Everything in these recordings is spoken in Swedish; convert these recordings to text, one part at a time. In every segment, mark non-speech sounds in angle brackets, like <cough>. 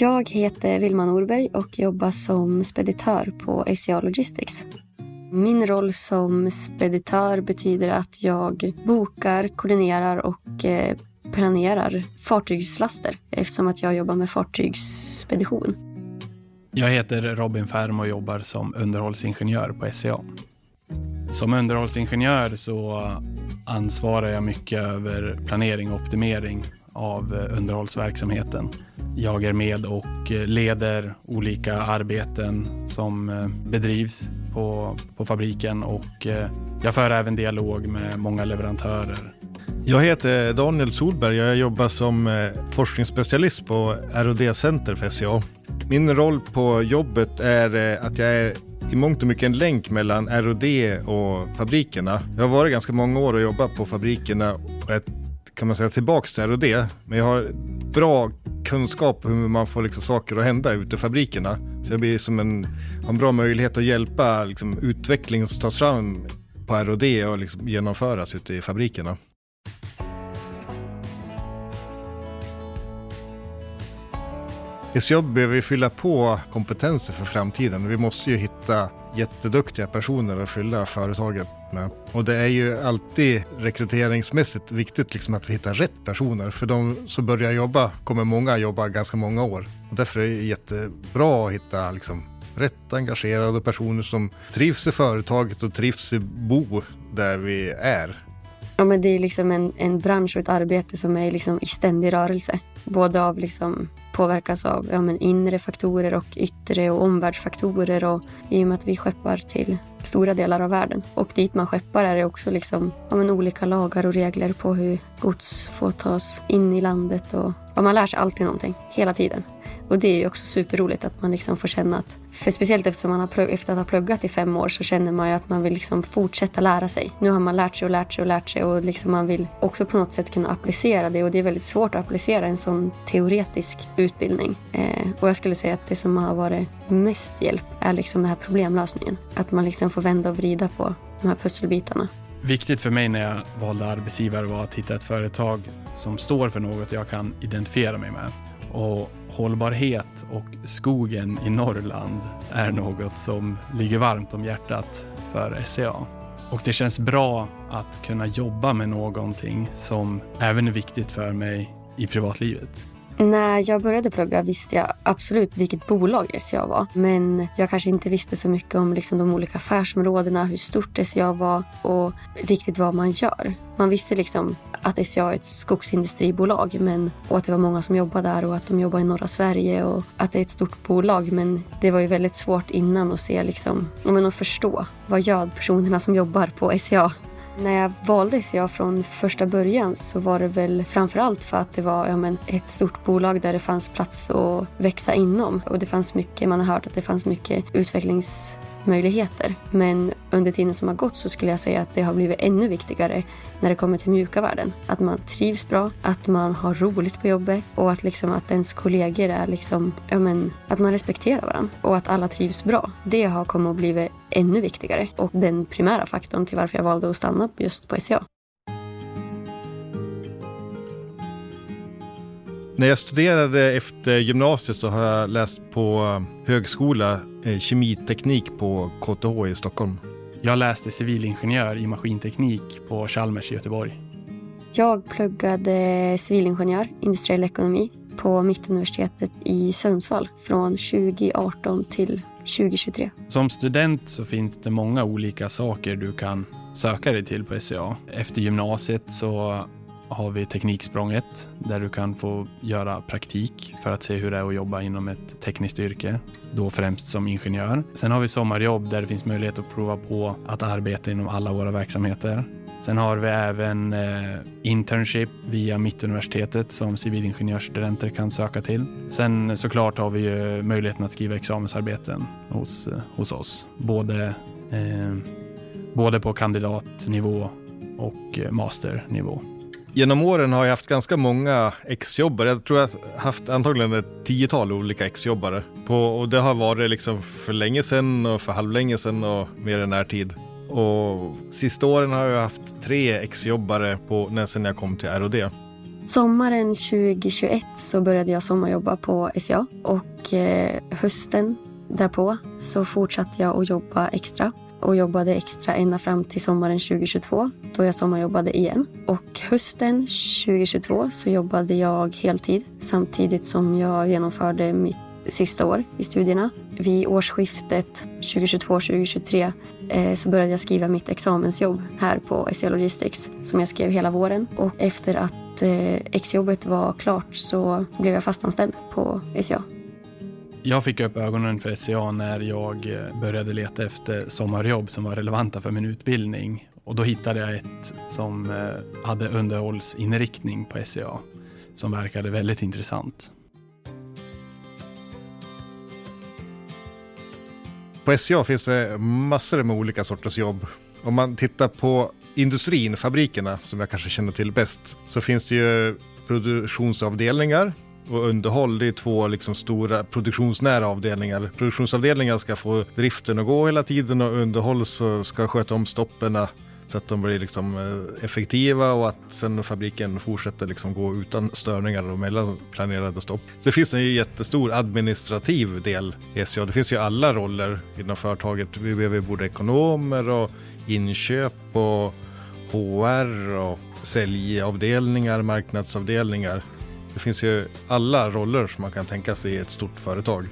Jag heter Vilma Norberg och jobbar som speditör på ACA Logistics. Min roll som speditör betyder att jag bokar, koordinerar och eh, planerar fartygslaster eftersom att jag jobbar med fartygsspedition. Jag heter Robin Färm och jobbar som underhållsingenjör på SCA. Som underhållsingenjör så ansvarar jag mycket över planering och optimering av eh, underhållsverksamheten. Jag är med och eh, leder olika arbeten som eh, bedrivs på, på fabriken och eh, jag för även dialog med många leverantörer. Jag heter Daniel Solberg och jag jobbar som forskningsspecialist på R&D Center för SCA. Min roll på jobbet är att jag är i mångt och mycket en länk mellan R&D och fabrikerna. Jag har varit ganska många år och jobbat på fabrikerna och är, kan man säga tillbaks till R&D. Men jag har bra kunskap om hur man får liksom saker att hända ute i fabrikerna. Så jag blir som en, har en bra möjlighet att hjälpa liksom, utvecklingen som tas fram på R&D och liksom genomföras ute i fabrikerna. SJ behöver fylla på kompetenser för framtiden. Vi måste ju hitta jätteduktiga personer att fylla företaget med. Och det är ju alltid rekryteringsmässigt viktigt liksom att vi hittar rätt personer. För de som börjar jobba kommer många jobba ganska många år. Och därför är det jättebra att hitta liksom rätt engagerade personer som trivs i företaget och trivs i bo där vi är. Ja, men det är liksom en, en bransch och ett arbete som är liksom i ständig rörelse. Både av liksom påverkas av ja, men inre faktorer och yttre och omvärldsfaktorer. Och I och med att vi skeppar till stora delar av världen. Och dit man skeppar är det också liksom, ja, men olika lagar och regler på hur gods får tas in i landet. Och, ja, man lär sig alltid någonting, hela tiden. Och det är ju också superroligt att man liksom får känna att, för speciellt eftersom man har plugg, efter att ha pluggat i fem år så känner man ju att man vill liksom fortsätta lära sig. Nu har man lärt sig och lärt sig och lärt sig och liksom man vill också på något sätt kunna applicera det och det är väldigt svårt att applicera en sån teoretisk utbildning. Eh, och jag skulle säga att det som har varit mest hjälp är liksom den här problemlösningen. Att man liksom får vända och vrida på de här pusselbitarna. Viktigt för mig när jag valde arbetsgivare var att hitta ett företag som står för något jag kan identifiera mig med. Och hållbarhet och skogen i Norrland är något som ligger varmt om hjärtat för SCA. Och det känns bra att kunna jobba med någonting som även är viktigt för mig i privatlivet. När jag började plugga visste jag absolut vilket bolag SCA var. Men jag kanske inte visste så mycket om liksom de olika affärsområdena, hur stort SCA var och riktigt vad man gör. Man visste liksom att SCA är ett skogsindustribolag men, och att det var många som jobbade där och att de jobbar i norra Sverige och att det är ett stort bolag. Men det var ju väldigt svårt innan att se liksom, men att förstå vad gör personerna som jobbar på SCA när jag valdes jag från första början så var det väl framförallt för att det var ja, men, ett stort bolag där det fanns plats att växa inom. Och det fanns mycket, man har hört att det fanns mycket utvecklings möjligheter. Men under tiden som har gått så skulle jag säga att det har blivit ännu viktigare när det kommer till mjuka värden. Att man trivs bra, att man har roligt på jobbet och att, liksom, att ens kollegor är liksom, ja, men, att man respekterar varandra och att alla trivs bra. Det har kommit att bli ännu viktigare och den primära faktorn till varför jag valde att stanna just på SCA. När jag studerade efter gymnasiet så har jag läst på högskola eh, kemiteknik på KTH i Stockholm. Jag läste civilingenjör i maskinteknik på Chalmers i Göteborg. Jag pluggade civilingenjör, industriell ekonomi på Mittuniversitetet i Sundsvall från 2018 till 2023. Som student så finns det många olika saker du kan söka dig till på SCA. Efter gymnasiet så har vi Tekniksprånget där du kan få göra praktik för att se hur det är att jobba inom ett tekniskt yrke. Då främst som ingenjör. Sen har vi sommarjobb där det finns möjlighet att prova på att arbeta inom alla våra verksamheter. Sen har vi även eh, internship via Mittuniversitetet som civilingenjörsstudenter kan söka till. Sen såklart har vi ju möjligheten att skriva examensarbeten hos, eh, hos oss. Både, eh, både på kandidatnivå och eh, masternivå. Genom åren har jag haft ganska många exjobbare. Jag tror jag har haft antagligen ett tiotal olika exjobbare. och det har varit liksom för länge sedan och för halvlänge sedan och mer i närtid. Och sista åren har jag haft tre exjobbare på, när sen jag kom till R&D. Sommaren 2021 så började jag sommarjobba på SCA och eh, hösten därpå så fortsatte jag att jobba extra och jobbade extra ända fram till sommaren 2022 då jag sommarjobbade igen. Och hösten 2022 så jobbade jag heltid samtidigt som jag genomförde mitt sista år i studierna. Vid årsskiftet 2022-2023 eh, så började jag skriva mitt examensjobb här på SCA Logistics som jag skrev hela våren. Och efter att eh, exjobbet var klart så blev jag fastanställd på SCA. Jag fick upp ögonen för SCA när jag eh, började leta efter sommarjobb som var relevanta för min utbildning. Och då hittade jag ett som eh, hade underhållsinriktning på SCA som verkade väldigt intressant. På SCA finns det massor med olika sorters jobb. Om man tittar på industrin, fabrikerna, som jag kanske känner till bäst, så finns det ju produktionsavdelningar och underhåll. Det är två liksom stora produktionsnära avdelningar. Produktionsavdelningar ska få driften att gå hela tiden och underhåll så ska sköta om stopperna så att de blir liksom eh, effektiva och att sen fabriken fortsätter liksom gå utan störningar och mellan planerade stopp. Så det finns en jättestor administrativ del i SCA. Det finns ju alla roller inom företaget. Vi behöver både ekonomer och inköp och HR och säljavdelningar, marknadsavdelningar. Det finns ju alla roller som man kan tänka sig i ett stort företag.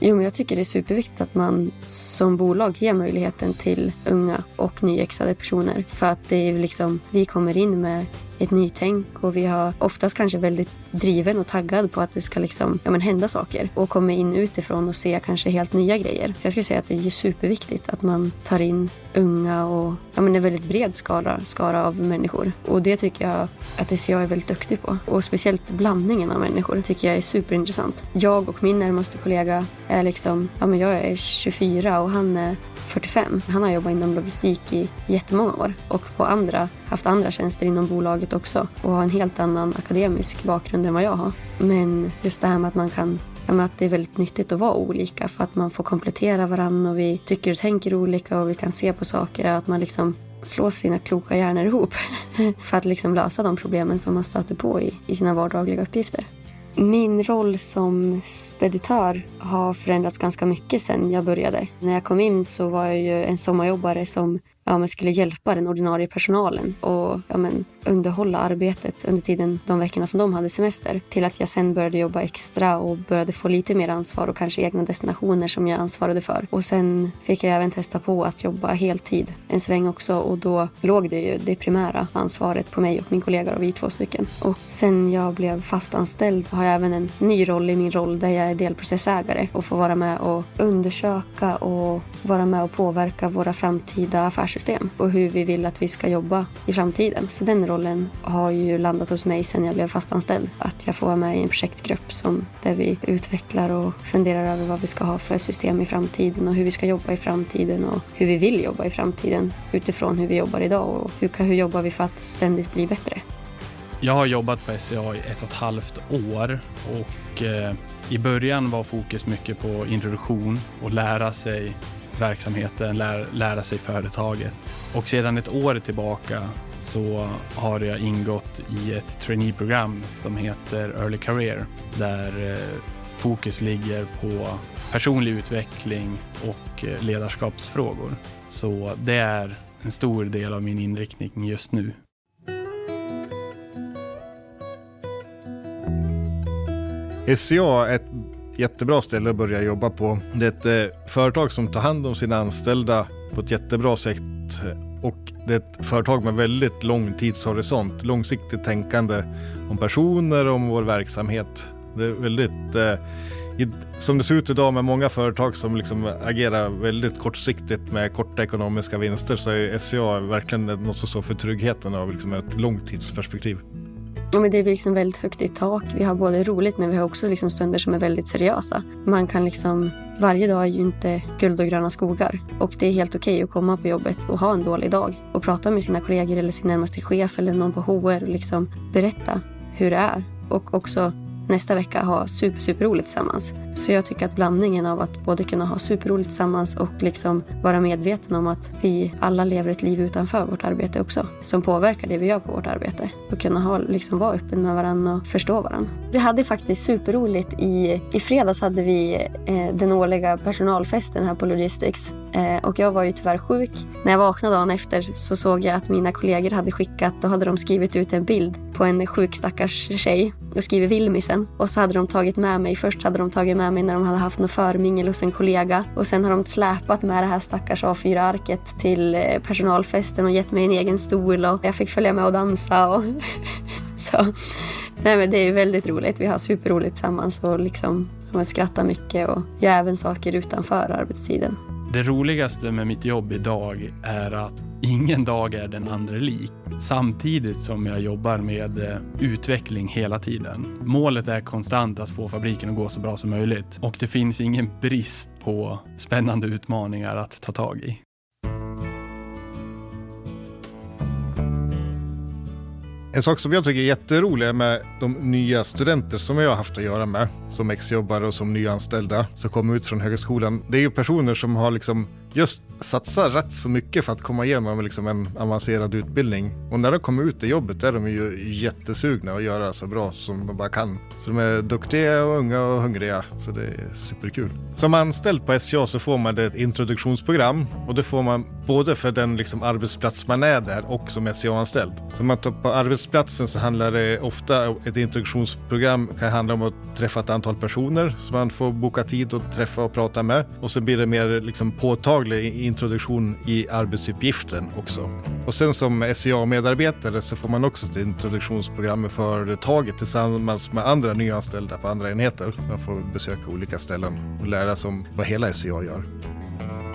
Jo, men jag tycker det är superviktigt att man som bolag ger möjligheten till unga och nyexade personer. För att det är liksom, vi kommer in med ett nytänk och vi har oftast kanske väldigt driven och taggad på att det ska liksom, ja, men hända saker och komma in utifrån och se kanske helt nya grejer. Så jag skulle säga att det är superviktigt att man tar in unga och ja, men en väldigt bred skara, skara av människor. Och det tycker jag att SCA är väldigt duktig på. Och speciellt blandningen av människor tycker jag är superintressant. Jag och min närmaste kollega är liksom, ja men jag är 24 och han är 45. Han har jobbat inom logistik i jättemånga år och på andra, haft andra tjänster inom bolaget också och har en helt annan akademisk bakgrund än vad jag har. Men just det här med att man kan att det är väldigt nyttigt att vara olika för att man får komplettera varandra och vi tycker och tänker olika och vi kan se på saker. och Att man liksom slår sina kloka hjärnor ihop <laughs> för att liksom lösa de problemen som man stöter på i, i sina vardagliga uppgifter. Min roll som speditör har förändrats ganska mycket sen jag började. När jag kom in så var jag ju en sommarjobbare som ja, men skulle hjälpa den ordinarie personalen och ja, men, underhålla arbetet under tiden de veckorna som de hade semester. Till att jag sen började jobba extra och började få lite mer ansvar och kanske egna destinationer som jag ansvarade för. Och sen fick jag även testa på att jobba heltid en sväng också och då låg det ju det primära ansvaret på mig och min kollega och vi två stycken. Och sen jag blev fastanställd har jag även en ny roll i min roll där jag är delprocessägare och får vara med och undersöka och vara med och påverka våra framtida affärssystem och hur vi vill att vi ska jobba i framtiden. Så den rollen har ju landat hos mig sedan jag blev fastanställd. Att jag får vara med i en projektgrupp som, där vi utvecklar och funderar över vad vi ska ha för system i framtiden och hur vi ska jobba i framtiden och hur vi vill jobba i framtiden utifrån hur vi jobbar idag och hur, hur jobbar vi för att ständigt bli bättre. Jag har jobbat på SCA i ett och ett halvt år och eh, i början var fokus mycket på introduktion och lära sig verksamheten, lär, lära sig företaget. Och sedan ett år tillbaka så har jag ingått i ett traineeprogram som heter Early Career där eh, fokus ligger på personlig utveckling och eh, ledarskapsfrågor. Så det är en stor del av min inriktning just nu. SCA är ett jättebra ställe att börja jobba på. Det är ett eh, företag som tar hand om sina anställda på ett jättebra sätt eh, och det är ett företag med väldigt lång tidshorisont, långsiktigt tänkande om personer och om vår verksamhet. Det är väldigt, eh, som det ser ut idag med många företag som liksom agerar väldigt kortsiktigt med korta ekonomiska vinster så är SCA verkligen något som står för tryggheten av liksom ett långtidsperspektiv. Ja, men det är liksom väldigt högt i tak. Vi har både roligt men vi har också liksom stunder som är väldigt seriösa. Man kan liksom, varje dag är ju inte guld och gröna skogar. Och det är helt okej okay att komma på jobbet och ha en dålig dag. Och prata med sina kollegor eller sin närmaste chef eller någon på HR och liksom berätta hur det är. Och också nästa vecka ha super, super roligt tillsammans. Så jag tycker att blandningen av att både kunna ha superroligt tillsammans och liksom vara medveten om att vi alla lever ett liv utanför vårt arbete också. Som påverkar det vi gör på vårt arbete. Och kunna ha, liksom vara öppen med varandra och förstå varandra. Vi hade faktiskt superroligt i, i fredags hade vi eh, den årliga personalfesten här på Logistics. Eh, och jag var ju tyvärr sjuk. När jag vaknade dagen efter så såg jag att mina kollegor hade skickat, då hade de skrivit ut en bild på en sjuk stackars tjej och skrivit Vilmisen. Och så hade de tagit med mig, först hade de tagit med mig när de hade haft något förmingel hos en kollega. Och sen har de släpat med det här stackars A4-arket till eh, personalfesten och gett mig en egen stol och jag fick följa med och dansa. Och <laughs> så nej men det är väldigt roligt. Vi har superroligt tillsammans och liksom man skrattar mycket och gör även saker utanför arbetstiden. Det roligaste med mitt jobb idag är att ingen dag är den andra lik. Samtidigt som jag jobbar med eh, utveckling hela tiden. Målet är konstant att få fabriken att gå så bra som möjligt och det finns ingen brist på spännande utmaningar att ta tag i. En sak som jag tycker är jätterolig med de nya studenter som jag har haft att göra med som exjobbare och som nyanställda som kommer ut från högskolan. Det är ju personer som har liksom just satsar rätt så mycket för att komma igenom liksom en avancerad utbildning. Och när de kommer ut i jobbet är de ju jättesugna att göra så bra som de bara kan. Så de är duktiga och unga och hungriga. Så det är superkul. Som anställd på SCA så får man ett introduktionsprogram och det får man både för den liksom arbetsplats man är där och som SCA-anställd. Så man tar på arbetsplatsen så handlar det ofta, ett introduktionsprogram kan handla om att träffa ett antal personer som man får boka tid att träffa och prata med. Och så blir det mer liksom vardaglig introduktion i arbetsuppgiften också. Och sen som SCA-medarbetare så får man också ett introduktionsprogram med företaget tillsammans med andra nyanställda på andra enheter. Så man får besöka olika ställen och lära sig om vad hela SCA gör.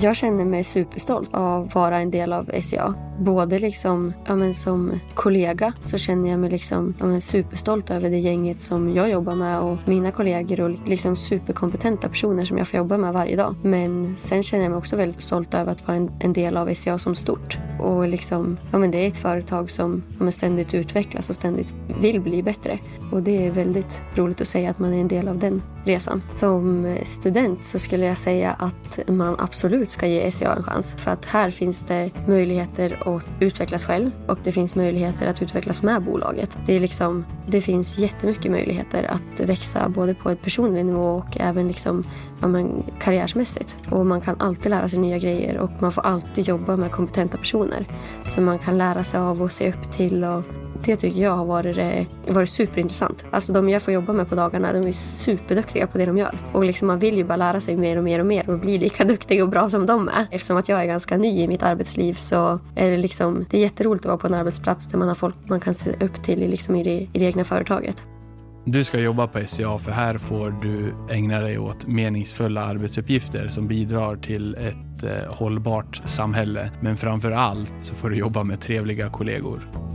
Jag känner mig superstolt av att vara en del av SCA. Både liksom, ja, men som kollega så känner jag mig liksom, ja, men superstolt över det gänget som jag jobbar med och mina kollegor och liksom superkompetenta personer som jag får jobba med varje dag. Men sen känner jag mig också väldigt stolt över att vara en, en del av SCA som stort. Och liksom, ja, men det är ett företag som ja, men ständigt utvecklas och ständigt vill bli bättre. Och det är väldigt roligt att säga att man är en del av den resan. Som student så skulle jag säga att man absolut ska ge SCA en chans. För att här finns det möjligheter och utvecklas själv och det finns möjligheter att utvecklas med bolaget. Det, är liksom, det finns jättemycket möjligheter att växa både på ett personlig nivå och även liksom, ja, men, karriärsmässigt. Och man kan alltid lära sig nya grejer och man får alltid jobba med kompetenta personer som man kan lära sig av och se upp till och det tycker jag har varit, eh, varit superintressant. Alltså de jag får jobba med på dagarna, de är superduktiga på det de gör. Och liksom man vill ju bara lära sig mer och mer och mer och bli lika <laughs> duktig och bra som de är. Eftersom att jag är ganska ny i mitt arbetsliv så är det liksom, det är jätteroligt att vara på en arbetsplats där man har folk man kan se upp till liksom i, det, i det egna företaget. Du ska jobba på SCA för här får du ägna dig åt meningsfulla arbetsuppgifter som bidrar till ett eh, hållbart samhälle. Men framför allt så får du jobba med trevliga kollegor.